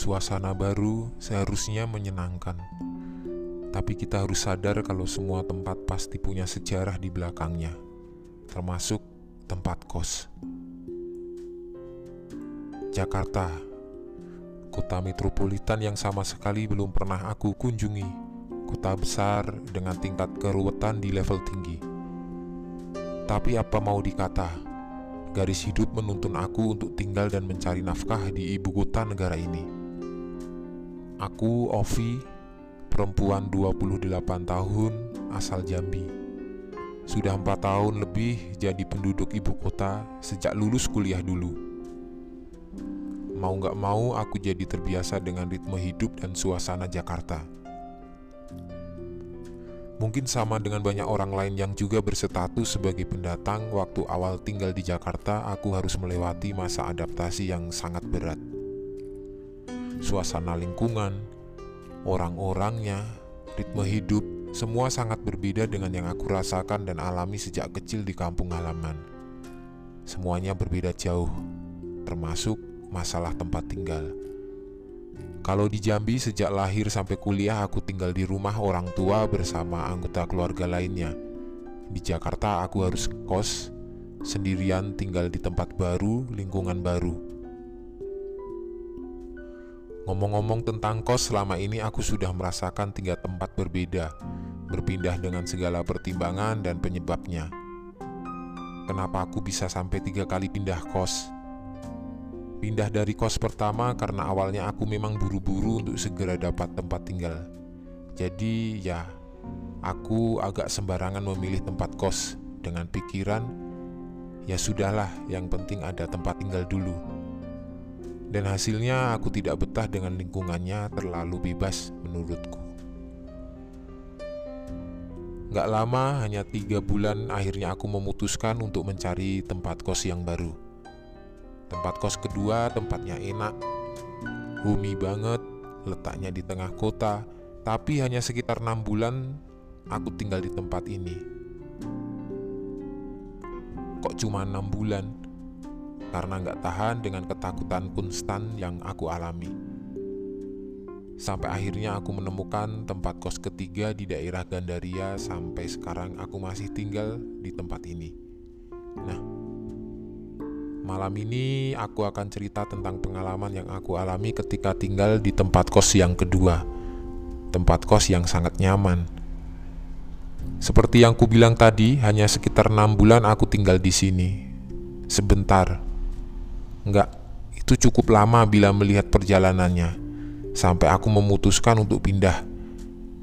Suasana baru seharusnya menyenangkan, tapi kita harus sadar kalau semua tempat pasti punya sejarah di belakangnya, termasuk tempat kos. Jakarta, kota metropolitan yang sama sekali belum pernah aku kunjungi, kota besar dengan tingkat keruwetan di level tinggi. Tapi apa mau dikata, garis hidup menuntun aku untuk tinggal dan mencari nafkah di ibu kota negara ini. Aku Ovi, perempuan 28 tahun, asal Jambi. Sudah empat tahun lebih jadi penduduk ibu kota sejak lulus kuliah dulu. Mau gak mau aku jadi terbiasa dengan ritme hidup dan suasana Jakarta. Mungkin sama dengan banyak orang lain yang juga berstatus sebagai pendatang waktu awal tinggal di Jakarta, aku harus melewati masa adaptasi yang sangat berat suasana lingkungan, orang-orangnya, ritme hidup, semua sangat berbeda dengan yang aku rasakan dan alami sejak kecil di kampung halaman. Semuanya berbeda jauh, termasuk masalah tempat tinggal. Kalau di Jambi sejak lahir sampai kuliah aku tinggal di rumah orang tua bersama anggota keluarga lainnya. Di Jakarta aku harus kos, sendirian tinggal di tempat baru, lingkungan baru. Ngomong-ngomong tentang kos, selama ini aku sudah merasakan tiga tempat berbeda, berpindah dengan segala pertimbangan dan penyebabnya. Kenapa aku bisa sampai tiga kali pindah kos? Pindah dari kos pertama karena awalnya aku memang buru-buru untuk segera dapat tempat tinggal. Jadi ya, aku agak sembarangan memilih tempat kos dengan pikiran, ya sudahlah, yang penting ada tempat tinggal dulu. Dan hasilnya aku tidak betah dengan lingkungannya terlalu bebas menurutku. Gak lama, hanya tiga bulan akhirnya aku memutuskan untuk mencari tempat kos yang baru. Tempat kos kedua tempatnya enak, bumi banget, letaknya di tengah kota, tapi hanya sekitar enam bulan aku tinggal di tempat ini. Kok cuma enam bulan? Karena nggak tahan dengan ketakutan konstan yang aku alami. Sampai akhirnya aku menemukan tempat kos ketiga di daerah Gandaria sampai sekarang aku masih tinggal di tempat ini. Nah, malam ini aku akan cerita tentang pengalaman yang aku alami ketika tinggal di tempat kos yang kedua. Tempat kos yang sangat nyaman. Seperti yang ku bilang tadi, hanya sekitar enam bulan aku tinggal di sini. Sebentar, Enggak, itu cukup lama bila melihat perjalanannya. Sampai aku memutuskan untuk pindah.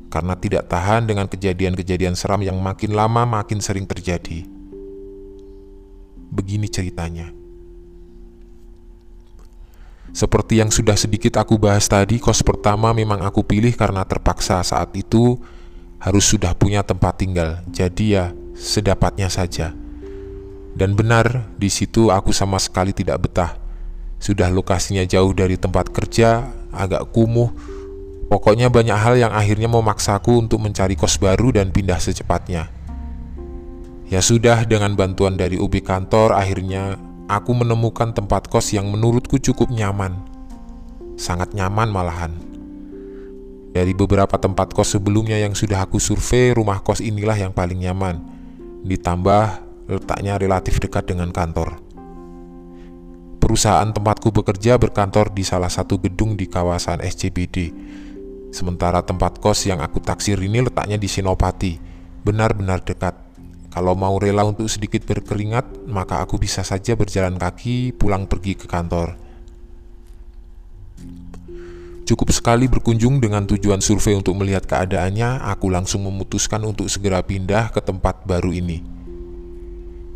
Karena tidak tahan dengan kejadian-kejadian seram yang makin lama makin sering terjadi. Begini ceritanya. Seperti yang sudah sedikit aku bahas tadi, kos pertama memang aku pilih karena terpaksa saat itu harus sudah punya tempat tinggal. Jadi ya, sedapatnya saja. Dan benar, di situ aku sama sekali tidak betah. Sudah lokasinya jauh dari tempat kerja, agak kumuh. Pokoknya banyak hal yang akhirnya memaksaku untuk mencari kos baru dan pindah secepatnya. Ya sudah, dengan bantuan dari UB kantor, akhirnya aku menemukan tempat kos yang menurutku cukup nyaman. Sangat nyaman malahan. Dari beberapa tempat kos sebelumnya yang sudah aku survei, rumah kos inilah yang paling nyaman. Ditambah letaknya relatif dekat dengan kantor. Perusahaan tempatku bekerja berkantor di salah satu gedung di kawasan SCBD. Sementara tempat kos yang aku taksir ini letaknya di Sinopati, benar-benar dekat. Kalau mau rela untuk sedikit berkeringat, maka aku bisa saja berjalan kaki pulang pergi ke kantor. Cukup sekali berkunjung dengan tujuan survei untuk melihat keadaannya, aku langsung memutuskan untuk segera pindah ke tempat baru ini.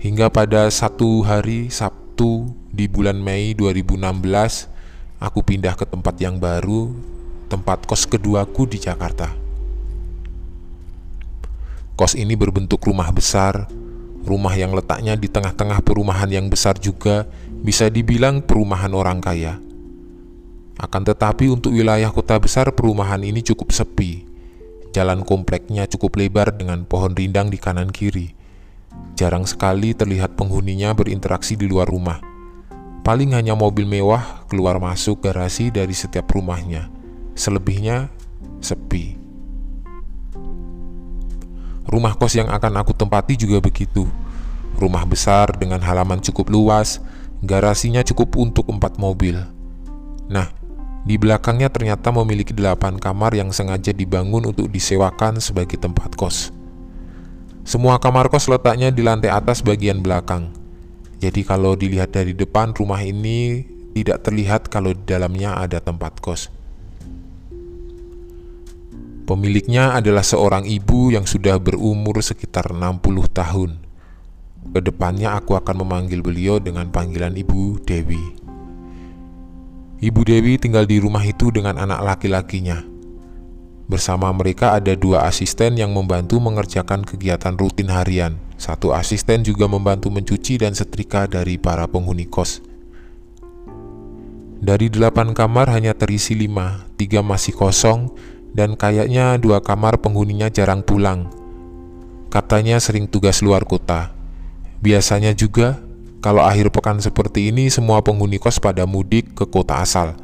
Hingga pada satu hari Sabtu di bulan Mei 2016, aku pindah ke tempat yang baru, tempat kos keduaku di Jakarta. Kos ini berbentuk rumah besar, rumah yang letaknya di tengah-tengah perumahan yang besar juga bisa dibilang perumahan orang kaya. Akan tetapi untuk wilayah kota besar perumahan ini cukup sepi. Jalan kompleknya cukup lebar dengan pohon rindang di kanan kiri Jarang sekali terlihat penghuninya berinteraksi di luar rumah. Paling hanya mobil mewah keluar masuk garasi dari setiap rumahnya. Selebihnya sepi. Rumah kos yang akan aku tempati juga begitu. Rumah besar dengan halaman cukup luas, garasinya cukup untuk empat mobil. Nah, di belakangnya ternyata memiliki delapan kamar yang sengaja dibangun untuk disewakan sebagai tempat kos. Semua kamar kos letaknya di lantai atas bagian belakang. Jadi kalau dilihat dari depan rumah ini tidak terlihat kalau di dalamnya ada tempat kos. Pemiliknya adalah seorang ibu yang sudah berumur sekitar 60 tahun. Ke depannya aku akan memanggil beliau dengan panggilan Ibu Dewi. Ibu Dewi tinggal di rumah itu dengan anak laki-lakinya. Bersama mereka ada dua asisten yang membantu mengerjakan kegiatan rutin harian. Satu asisten juga membantu mencuci dan setrika dari para penghuni kos. Dari delapan kamar hanya terisi lima, tiga masih kosong, dan kayaknya dua kamar penghuninya jarang pulang. Katanya sering tugas luar kota. Biasanya juga kalau akhir pekan seperti ini semua penghuni kos pada mudik ke kota asal.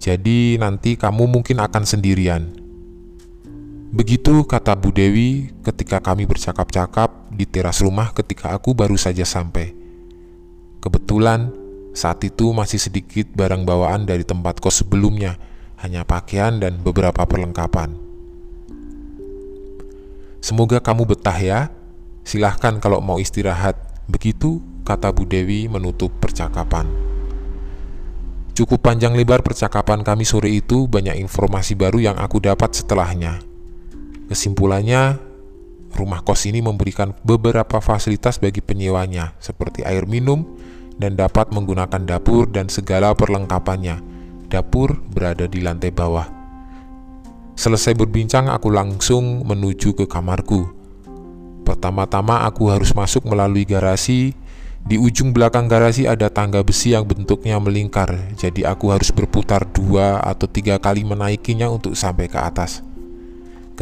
Jadi nanti kamu mungkin akan sendirian. Begitu kata Bu Dewi ketika kami bercakap-cakap di teras rumah ketika aku baru saja sampai. Kebetulan saat itu masih sedikit barang bawaan dari tempat kos sebelumnya, hanya pakaian dan beberapa perlengkapan. Semoga kamu betah ya. Silahkan kalau mau istirahat. Begitu kata Bu Dewi menutup percakapan. Cukup panjang lebar percakapan kami sore itu, banyak informasi baru yang aku dapat setelahnya. Kesimpulannya, rumah kos ini memberikan beberapa fasilitas bagi penyewanya, seperti air minum, dan dapat menggunakan dapur dan segala perlengkapannya. Dapur berada di lantai bawah. Selesai berbincang, aku langsung menuju ke kamarku. Pertama-tama, aku harus masuk melalui garasi di ujung belakang garasi ada tangga besi yang bentuknya melingkar, jadi aku harus berputar dua atau tiga kali menaikinya untuk sampai ke atas.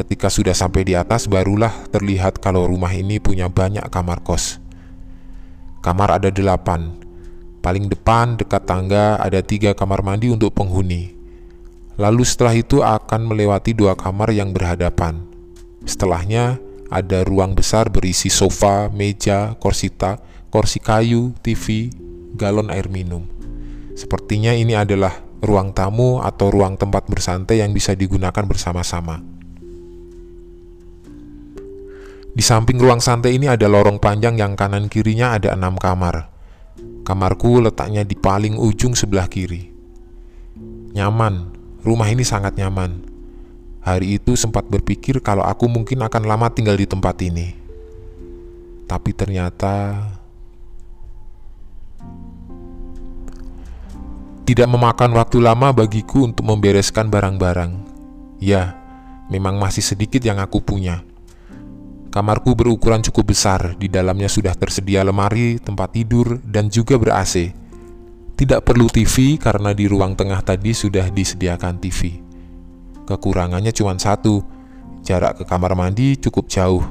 Ketika sudah sampai di atas, barulah terlihat kalau rumah ini punya banyak kamar kos. Kamar ada delapan. Paling depan dekat tangga ada tiga kamar mandi untuk penghuni. Lalu setelah itu akan melewati dua kamar yang berhadapan. Setelahnya ada ruang besar berisi sofa, meja, korsita, kursi kayu, TV, galon air minum. Sepertinya ini adalah ruang tamu atau ruang tempat bersantai yang bisa digunakan bersama-sama. Di samping ruang santai ini ada lorong panjang yang kanan kirinya ada enam kamar. Kamarku letaknya di paling ujung sebelah kiri. Nyaman, rumah ini sangat nyaman. Hari itu sempat berpikir kalau aku mungkin akan lama tinggal di tempat ini. Tapi ternyata Tidak memakan waktu lama bagiku untuk membereskan barang-barang. Ya, memang masih sedikit yang aku punya. Kamarku berukuran cukup besar, di dalamnya sudah tersedia lemari, tempat tidur, dan juga ber-AC. Tidak perlu TV karena di ruang tengah tadi sudah disediakan TV. Kekurangannya cuma satu, jarak ke kamar mandi cukup jauh.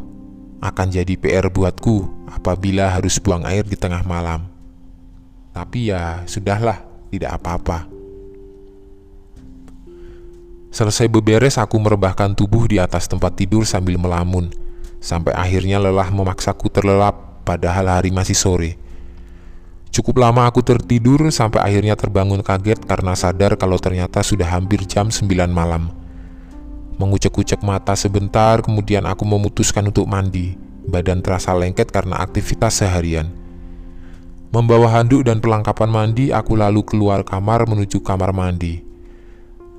Akan jadi PR buatku apabila harus buang air di tengah malam. Tapi ya, sudahlah tidak apa-apa. Selesai beberes, aku merebahkan tubuh di atas tempat tidur sambil melamun, sampai akhirnya lelah memaksaku terlelap, padahal hari masih sore. Cukup lama aku tertidur sampai akhirnya terbangun kaget karena sadar kalau ternyata sudah hampir jam 9 malam. Mengucek-ucek mata sebentar, kemudian aku memutuskan untuk mandi. Badan terasa lengket karena aktivitas seharian. Membawa handuk dan perlengkapan mandi, aku lalu keluar kamar menuju kamar mandi.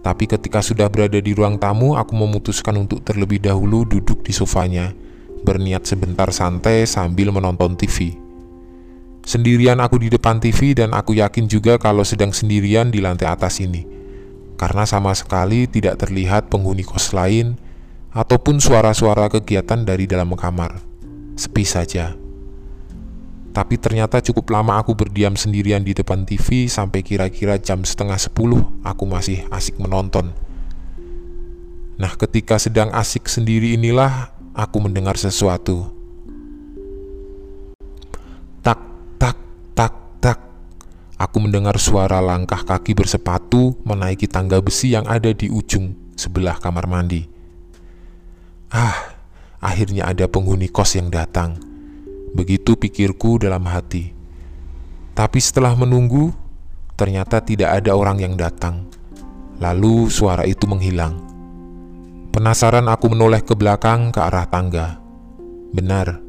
Tapi ketika sudah berada di ruang tamu, aku memutuskan untuk terlebih dahulu duduk di sofanya, berniat sebentar santai sambil menonton TV. Sendirian aku di depan TV dan aku yakin juga kalau sedang sendirian di lantai atas ini. Karena sama sekali tidak terlihat penghuni kos lain ataupun suara-suara kegiatan dari dalam kamar. Sepi saja. Tapi ternyata cukup lama aku berdiam sendirian di depan TV sampai kira-kira jam setengah sepuluh aku masih asik menonton. Nah ketika sedang asik sendiri inilah aku mendengar sesuatu. Tak, tak, tak, tak. aku mendengar suara langkah kaki bersepatu menaiki tangga besi yang ada di ujung sebelah kamar mandi. Ah, akhirnya ada penghuni kos yang datang. Begitu pikirku dalam hati. Tapi setelah menunggu, ternyata tidak ada orang yang datang. Lalu suara itu menghilang. Penasaran aku menoleh ke belakang ke arah tangga. Benar,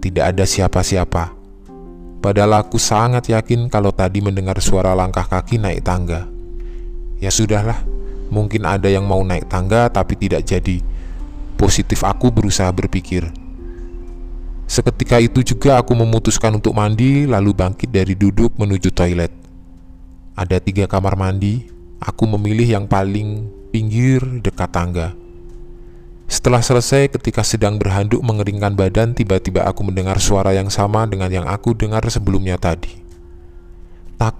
tidak ada siapa-siapa. Padahal aku sangat yakin kalau tadi mendengar suara langkah kaki naik tangga. Ya sudahlah, mungkin ada yang mau naik tangga tapi tidak jadi. Positif aku berusaha berpikir. Seketika itu juga aku memutuskan untuk mandi lalu bangkit dari duduk menuju toilet. Ada tiga kamar mandi, aku memilih yang paling pinggir dekat tangga. Setelah selesai, ketika sedang berhanduk mengeringkan badan, tiba-tiba aku mendengar suara yang sama dengan yang aku dengar sebelumnya tadi. Tak,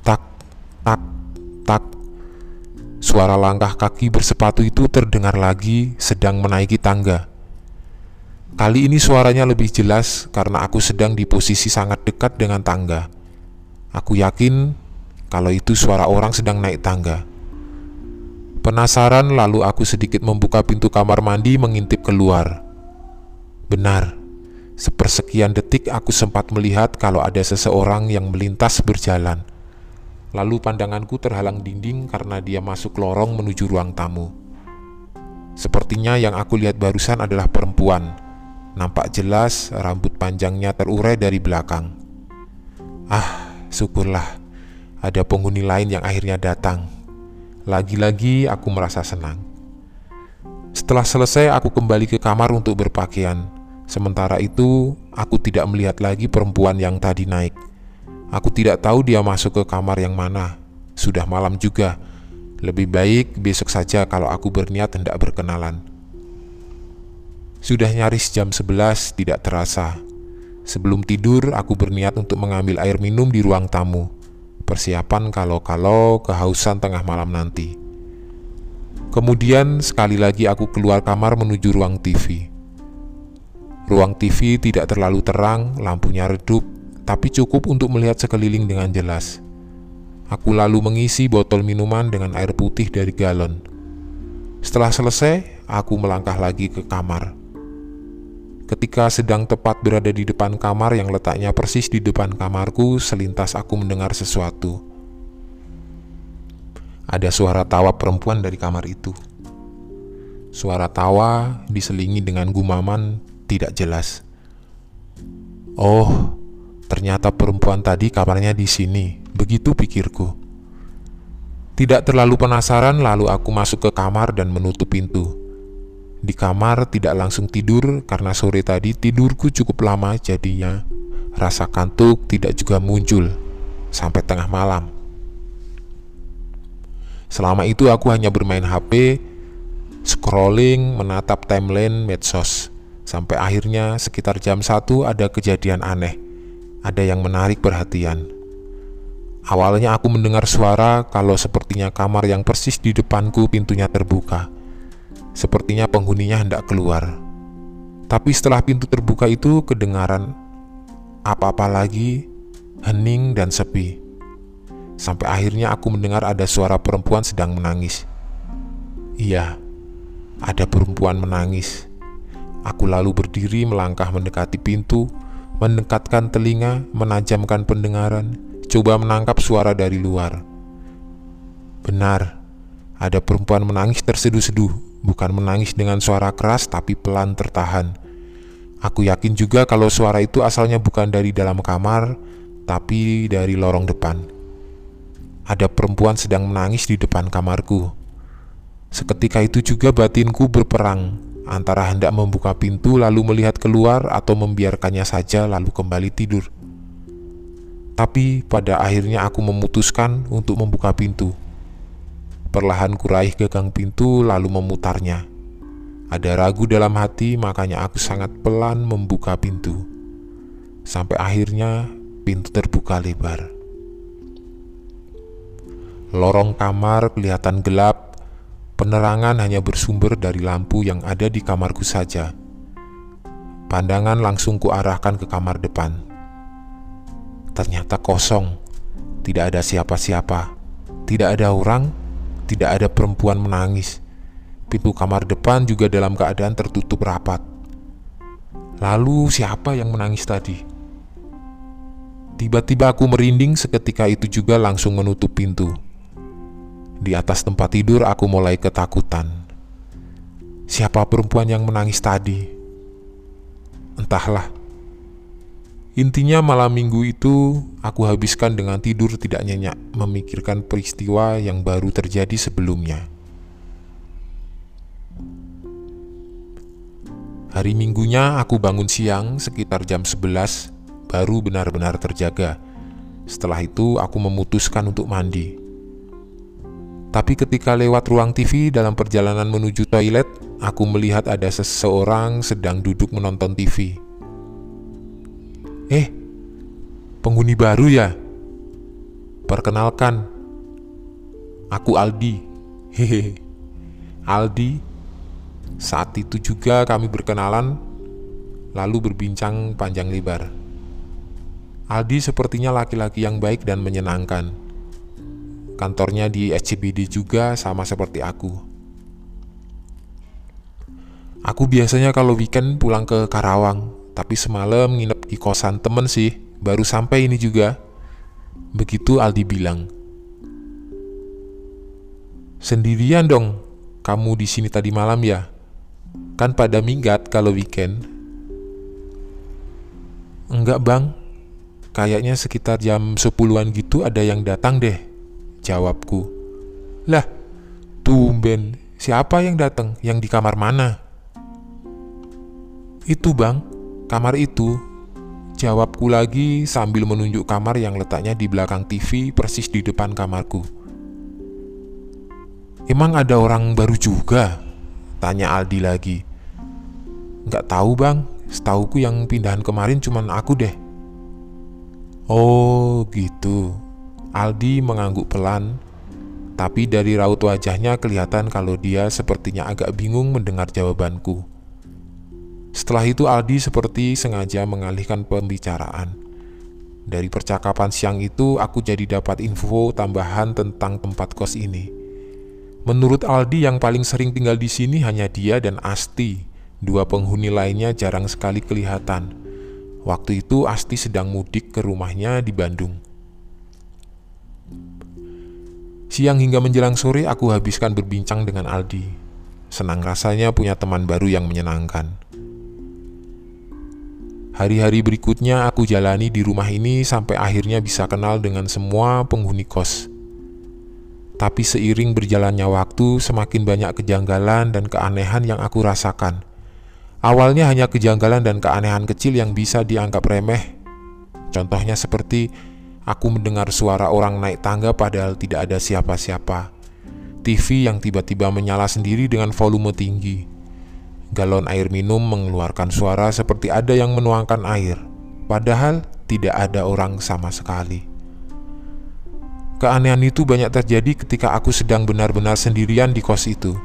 tak, tak, tak. Suara langkah kaki bersepatu itu terdengar lagi sedang menaiki tangga. Kali ini suaranya lebih jelas karena aku sedang di posisi sangat dekat dengan tangga. Aku yakin kalau itu suara orang sedang naik tangga. Penasaran lalu aku sedikit membuka pintu kamar mandi mengintip keluar. Benar, sepersekian detik aku sempat melihat kalau ada seseorang yang melintas berjalan. Lalu pandanganku terhalang dinding karena dia masuk lorong menuju ruang tamu. Sepertinya yang aku lihat barusan adalah perempuan. Nampak jelas rambut panjangnya terurai dari belakang. Ah, syukurlah ada penghuni lain yang akhirnya datang. Lagi-lagi aku merasa senang. Setelah selesai, aku kembali ke kamar untuk berpakaian. Sementara itu, aku tidak melihat lagi perempuan yang tadi naik. Aku tidak tahu dia masuk ke kamar yang mana. Sudah malam juga. Lebih baik besok saja kalau aku berniat hendak berkenalan. Sudah nyaris jam 11 tidak terasa. Sebelum tidur, aku berniat untuk mengambil air minum di ruang tamu persiapan kalau-kalau kehausan tengah malam nanti. Kemudian sekali lagi aku keluar kamar menuju ruang TV. Ruang TV tidak terlalu terang, lampunya redup, tapi cukup untuk melihat sekeliling dengan jelas. Aku lalu mengisi botol minuman dengan air putih dari galon. Setelah selesai, aku melangkah lagi ke kamar. Ketika sedang tepat berada di depan kamar yang letaknya persis di depan kamarku, selintas aku mendengar sesuatu. Ada suara tawa perempuan dari kamar itu. Suara tawa diselingi dengan gumaman tidak jelas. Oh, ternyata perempuan tadi kamarnya di sini. Begitu pikirku. Tidak terlalu penasaran, lalu aku masuk ke kamar dan menutup pintu. Di kamar tidak langsung tidur karena sore tadi tidurku cukup lama jadinya rasa kantuk tidak juga muncul sampai tengah malam. Selama itu aku hanya bermain HP, scrolling, menatap timeline medsos. Sampai akhirnya sekitar jam 1 ada kejadian aneh. Ada yang menarik perhatian. Awalnya aku mendengar suara kalau sepertinya kamar yang persis di depanku pintunya terbuka. Sepertinya penghuninya hendak keluar. Tapi setelah pintu terbuka itu kedengaran apa-apa lagi, hening dan sepi. Sampai akhirnya aku mendengar ada suara perempuan sedang menangis. Iya, ada perempuan menangis. Aku lalu berdiri melangkah mendekati pintu, mendekatkan telinga, menajamkan pendengaran, coba menangkap suara dari luar. Benar, ada perempuan menangis terseduh-seduh bukan menangis dengan suara keras tapi pelan tertahan. Aku yakin juga kalau suara itu asalnya bukan dari dalam kamar, tapi dari lorong depan. Ada perempuan sedang menangis di depan kamarku. Seketika itu juga batinku berperang antara hendak membuka pintu lalu melihat keluar atau membiarkannya saja lalu kembali tidur. Tapi pada akhirnya aku memutuskan untuk membuka pintu. Perlahan kuraih gagang pintu lalu memutarnya. Ada ragu dalam hati, makanya aku sangat pelan membuka pintu. Sampai akhirnya pintu terbuka lebar. Lorong kamar kelihatan gelap. Penerangan hanya bersumber dari lampu yang ada di kamarku saja. Pandangan langsung kuarahkan ke kamar depan. Ternyata kosong. Tidak ada siapa-siapa, tidak ada orang, tidak ada perempuan menangis. Pintu kamar depan juga dalam keadaan tertutup rapat. Lalu, siapa yang menangis tadi? Tiba-tiba aku merinding, seketika itu juga langsung menutup pintu. Di atas tempat tidur, aku mulai ketakutan. Siapa perempuan yang menangis tadi? Entahlah. Intinya malam minggu itu aku habiskan dengan tidur tidak nyenyak memikirkan peristiwa yang baru terjadi sebelumnya. Hari minggunya aku bangun siang sekitar jam 11 baru benar-benar terjaga. Setelah itu aku memutuskan untuk mandi. Tapi ketika lewat ruang TV dalam perjalanan menuju toilet, aku melihat ada seseorang sedang duduk menonton TV. Eh, penghuni baru ya? Perkenalkan, aku Aldi. Hehe. Aldi. Saat itu juga kami berkenalan, lalu berbincang panjang lebar. Aldi sepertinya laki-laki yang baik dan menyenangkan. Kantornya di SCBD juga sama seperti aku. Aku biasanya kalau weekend pulang ke Karawang, tapi semalam nginep di kosan temen sih, baru sampai ini juga. Begitu Aldi bilang. Sendirian dong, kamu di sini tadi malam ya? Kan pada minggat kalau weekend. Enggak bang, kayaknya sekitar jam 10-an gitu ada yang datang deh, jawabku. Lah, tumben, siapa yang datang? Yang di kamar mana? Itu bang, Kamar itu, jawabku lagi sambil menunjuk kamar yang letaknya di belakang TV persis di depan kamarku. Emang ada orang baru juga? Tanya Aldi lagi. Gak tahu bang, setauku yang pindahan kemarin cuman aku deh. Oh gitu. Aldi mengangguk pelan, tapi dari raut wajahnya kelihatan kalau dia sepertinya agak bingung mendengar jawabanku. Setelah itu Aldi seperti sengaja mengalihkan pembicaraan. Dari percakapan siang itu aku jadi dapat info tambahan tentang tempat kos ini. Menurut Aldi yang paling sering tinggal di sini hanya dia dan Asti. Dua penghuni lainnya jarang sekali kelihatan. Waktu itu Asti sedang mudik ke rumahnya di Bandung. Siang hingga menjelang sore aku habiskan berbincang dengan Aldi. Senang rasanya punya teman baru yang menyenangkan. Hari-hari berikutnya aku jalani di rumah ini sampai akhirnya bisa kenal dengan semua penghuni kos. Tapi seiring berjalannya waktu, semakin banyak kejanggalan dan keanehan yang aku rasakan. Awalnya hanya kejanggalan dan keanehan kecil yang bisa dianggap remeh. Contohnya seperti aku mendengar suara orang naik tangga padahal tidak ada siapa-siapa. TV yang tiba-tiba menyala sendiri dengan volume tinggi Galon air minum mengeluarkan suara seperti ada yang menuangkan air, padahal tidak ada orang sama sekali. Keanehan itu banyak terjadi ketika aku sedang benar-benar sendirian di kos itu.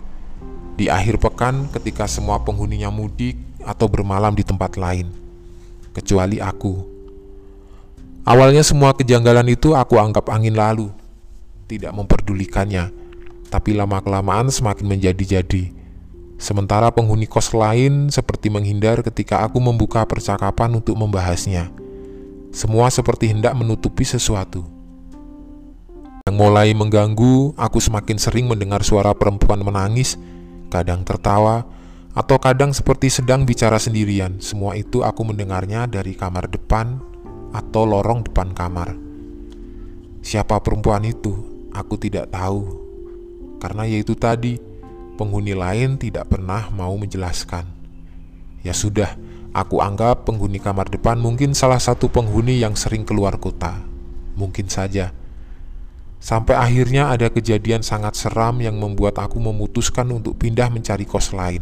Di akhir pekan, ketika semua penghuninya mudik atau bermalam di tempat lain, kecuali aku. Awalnya, semua kejanggalan itu aku anggap angin lalu, tidak memperdulikannya, tapi lama-kelamaan semakin menjadi-jadi Sementara penghuni kos lain seperti menghindar ketika aku membuka percakapan untuk membahasnya. Semua seperti hendak menutupi sesuatu. Yang mulai mengganggu, aku semakin sering mendengar suara perempuan menangis, kadang tertawa, atau kadang seperti sedang bicara sendirian. Semua itu aku mendengarnya dari kamar depan atau lorong depan kamar. Siapa perempuan itu? Aku tidak tahu. Karena yaitu tadi, penghuni lain tidak pernah mau menjelaskan. Ya sudah, aku anggap penghuni kamar depan mungkin salah satu penghuni yang sering keluar kota. Mungkin saja. Sampai akhirnya ada kejadian sangat seram yang membuat aku memutuskan untuk pindah mencari kos lain.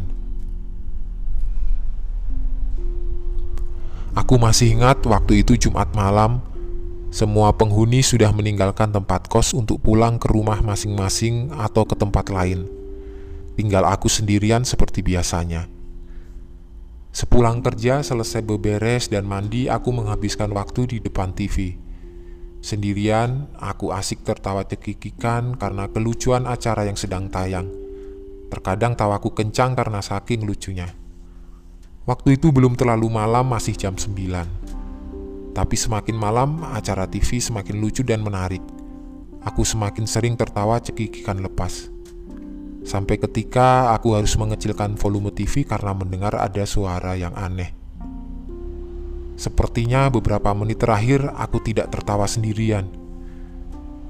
Aku masih ingat waktu itu Jumat malam, semua penghuni sudah meninggalkan tempat kos untuk pulang ke rumah masing-masing atau ke tempat lain. Tinggal aku sendirian seperti biasanya. Sepulang kerja, selesai beberes dan mandi, aku menghabiskan waktu di depan TV. Sendirian, aku asik tertawa cekikikan karena kelucuan acara yang sedang tayang. Terkadang tawaku kencang karena saking lucunya. Waktu itu belum terlalu malam, masih jam 9. Tapi semakin malam, acara TV semakin lucu dan menarik. Aku semakin sering tertawa cekikikan lepas. Sampai ketika aku harus mengecilkan volume TV karena mendengar ada suara yang aneh. Sepertinya beberapa menit terakhir aku tidak tertawa sendirian.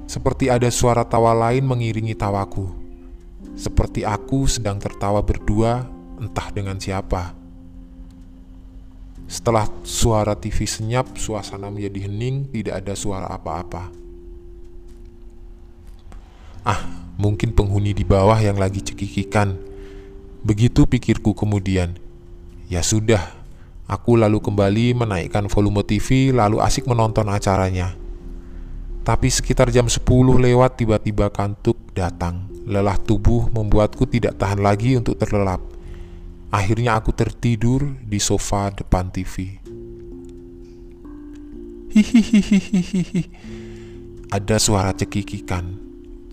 Seperti ada suara tawa lain mengiringi tawaku. Seperti aku sedang tertawa berdua, entah dengan siapa. Setelah suara TV senyap, suasana menjadi hening, tidak ada suara apa-apa. Ah, mungkin penghuni di bawah yang lagi cekikikan. Begitu pikirku kemudian. Ya sudah, Aku lalu kembali menaikkan volume TV lalu asik menonton acaranya. Tapi sekitar jam 10 lewat tiba-tiba kantuk datang. Lelah tubuh membuatku tidak tahan lagi untuk terlelap. Akhirnya aku tertidur di sofa depan TV. Hihihihihihi. Ada suara cekikikan,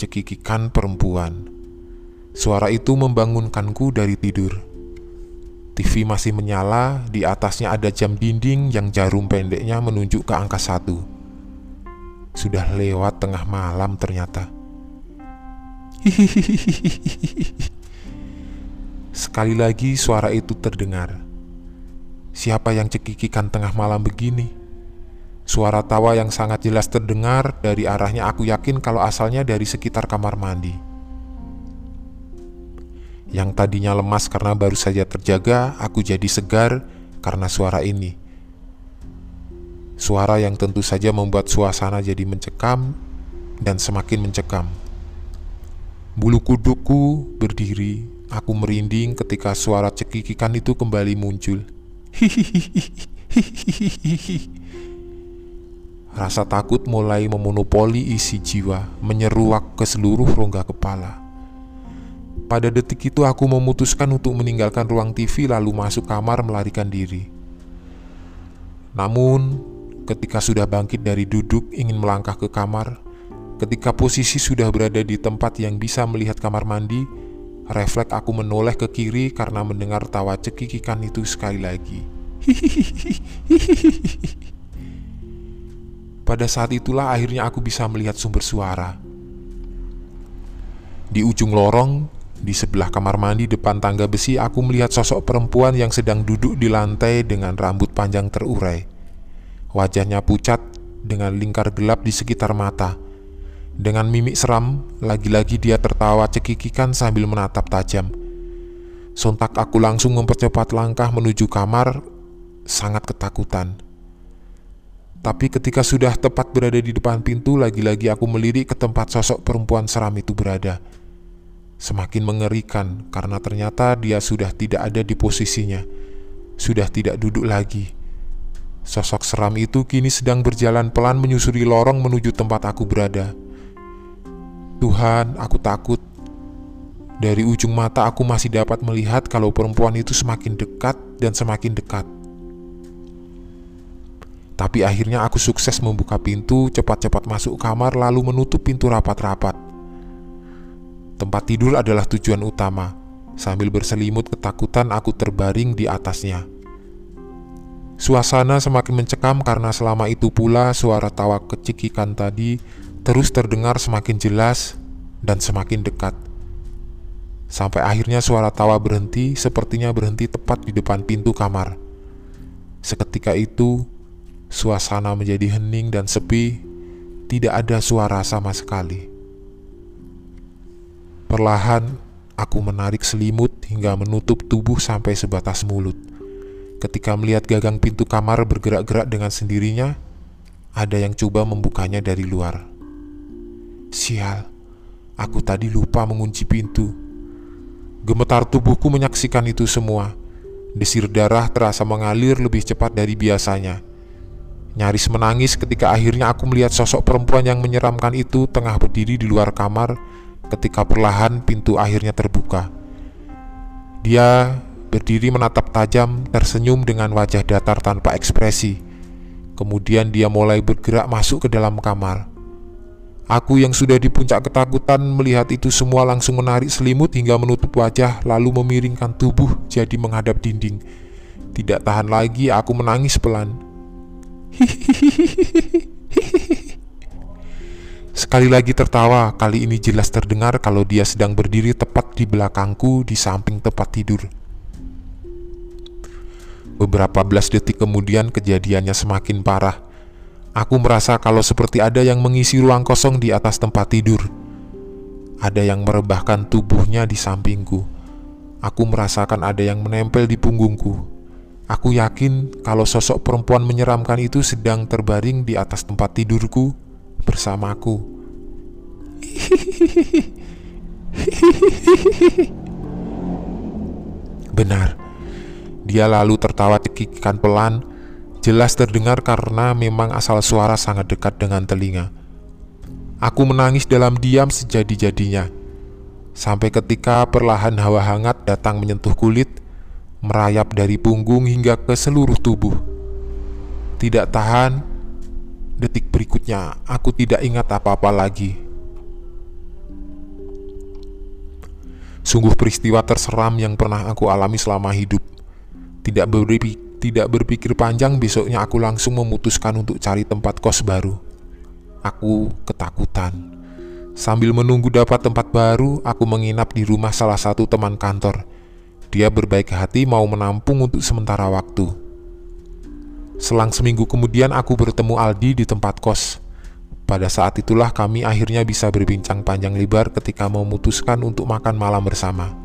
cekikikan perempuan. Suara itu membangunkanku dari tidur. TV masih menyala, di atasnya ada jam dinding yang jarum pendeknya menunjuk ke angka satu. Sudah lewat tengah malam ternyata. Sekali lagi suara itu terdengar. Siapa yang cekikikan tengah malam begini? Suara tawa yang sangat jelas terdengar dari arahnya aku yakin kalau asalnya dari sekitar kamar mandi. Yang tadinya lemas karena baru saja terjaga, aku jadi segar karena suara ini. Suara yang tentu saja membuat suasana jadi mencekam dan semakin mencekam. Bulu kuduku berdiri, aku merinding ketika suara cekikikan itu kembali muncul. Rasa takut mulai memonopoli isi jiwa, menyeruak ke seluruh rongga kepala. Pada detik itu aku memutuskan untuk meninggalkan ruang TV lalu masuk kamar melarikan diri. Namun, ketika sudah bangkit dari duduk ingin melangkah ke kamar, ketika posisi sudah berada di tempat yang bisa melihat kamar mandi, refleks aku menoleh ke kiri karena mendengar tawa cekikikan itu sekali lagi. Pada saat itulah akhirnya aku bisa melihat sumber suara. Di ujung lorong, di sebelah kamar mandi depan tangga besi, aku melihat sosok perempuan yang sedang duduk di lantai dengan rambut panjang terurai. Wajahnya pucat dengan lingkar gelap di sekitar mata. Dengan mimik seram, lagi-lagi dia tertawa cekikikan sambil menatap tajam. Sontak aku langsung mempercepat langkah menuju kamar, sangat ketakutan. Tapi ketika sudah tepat berada di depan pintu, lagi-lagi aku melirik ke tempat sosok perempuan seram itu berada semakin mengerikan karena ternyata dia sudah tidak ada di posisinya, sudah tidak duduk lagi. Sosok seram itu kini sedang berjalan pelan menyusuri lorong menuju tempat aku berada. Tuhan, aku takut. Dari ujung mata aku masih dapat melihat kalau perempuan itu semakin dekat dan semakin dekat. Tapi akhirnya aku sukses membuka pintu, cepat-cepat masuk kamar lalu menutup pintu rapat-rapat. Tempat tidur adalah tujuan utama. Sambil berselimut ketakutan, aku terbaring di atasnya. Suasana semakin mencekam karena selama itu pula suara tawa kecikikan tadi terus terdengar semakin jelas dan semakin dekat. Sampai akhirnya suara tawa berhenti, sepertinya berhenti tepat di depan pintu kamar. Seketika itu, suasana menjadi hening dan sepi, tidak ada suara sama sekali. Perlahan, aku menarik selimut hingga menutup tubuh sampai sebatas mulut. Ketika melihat gagang pintu kamar bergerak-gerak dengan sendirinya, ada yang coba membukanya dari luar. Sial, aku tadi lupa mengunci pintu. Gemetar tubuhku menyaksikan itu semua. Desir darah terasa mengalir lebih cepat dari biasanya. Nyaris menangis ketika akhirnya aku melihat sosok perempuan yang menyeramkan itu tengah berdiri di luar kamar ketika perlahan pintu akhirnya terbuka. Dia berdiri menatap tajam, tersenyum dengan wajah datar tanpa ekspresi. Kemudian dia mulai bergerak masuk ke dalam kamar. Aku yang sudah di puncak ketakutan melihat itu semua langsung menarik selimut hingga menutup wajah lalu memiringkan tubuh jadi menghadap dinding. Tidak tahan lagi aku menangis pelan. Sekali lagi tertawa, kali ini jelas terdengar kalau dia sedang berdiri tepat di belakangku di samping tempat tidur. Beberapa belas detik kemudian kejadiannya semakin parah. Aku merasa kalau seperti ada yang mengisi ruang kosong di atas tempat tidur. Ada yang merebahkan tubuhnya di sampingku. Aku merasakan ada yang menempel di punggungku. Aku yakin kalau sosok perempuan menyeramkan itu sedang terbaring di atas tempat tidurku bersamaku. Benar, dia lalu tertawa cekikikan pelan, jelas terdengar karena memang asal suara sangat dekat dengan telinga. Aku menangis dalam diam sejadi-jadinya, sampai ketika perlahan hawa hangat datang menyentuh kulit, merayap dari punggung hingga ke seluruh tubuh. Tidak tahan, detik berikutnya aku tidak ingat apa-apa lagi. Sungguh peristiwa terseram yang pernah aku alami selama hidup. Tidak berpikir, tidak berpikir panjang, besoknya aku langsung memutuskan untuk cari tempat kos baru. Aku ketakutan. Sambil menunggu dapat tempat baru, aku menginap di rumah salah satu teman kantor. Dia berbaik hati mau menampung untuk sementara waktu. Selang seminggu kemudian aku bertemu Aldi di tempat kos. Pada saat itulah kami akhirnya bisa berbincang panjang lebar ketika memutuskan untuk makan malam bersama.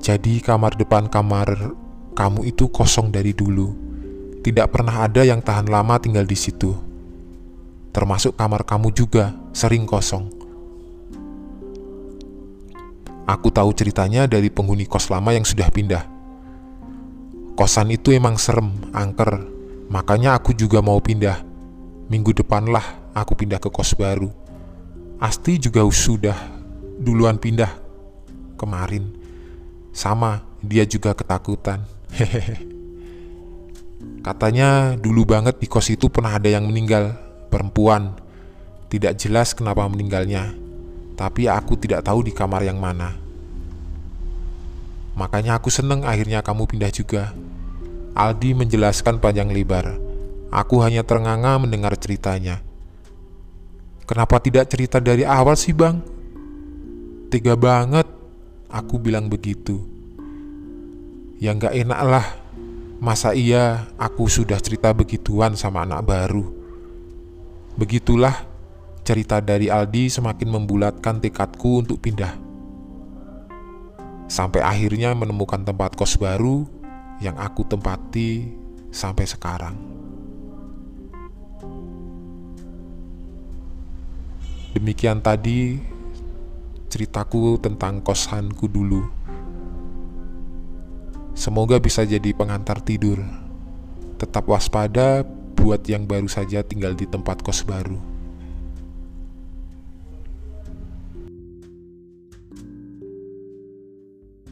Jadi kamar depan kamar kamu itu kosong dari dulu. Tidak pernah ada yang tahan lama tinggal di situ. Termasuk kamar kamu juga sering kosong. Aku tahu ceritanya dari penghuni kos lama yang sudah pindah. Kosan itu emang serem, angker. Makanya aku juga mau pindah. Minggu depan lah aku pindah ke kos baru. Asti juga sudah duluan pindah kemarin. Sama, dia juga ketakutan. Hehehe. Katanya dulu banget di kos itu pernah ada yang meninggal, perempuan. Tidak jelas kenapa meninggalnya, tapi aku tidak tahu di kamar yang mana. Makanya aku seneng akhirnya kamu pindah juga. Aldi menjelaskan panjang lebar. Aku hanya ternganga mendengar ceritanya. Kenapa tidak cerita dari awal sih bang? Tega banget Aku bilang begitu. Ya nggak enak lah. Masa iya aku sudah cerita begituan sama anak baru. Begitulah cerita dari Aldi semakin membulatkan tekadku untuk pindah. Sampai akhirnya menemukan tempat kos baru yang aku tempati sampai sekarang. Demikian tadi ceritaku tentang kosanku dulu. Semoga bisa jadi pengantar tidur. Tetap waspada buat yang baru saja tinggal di tempat kos baru.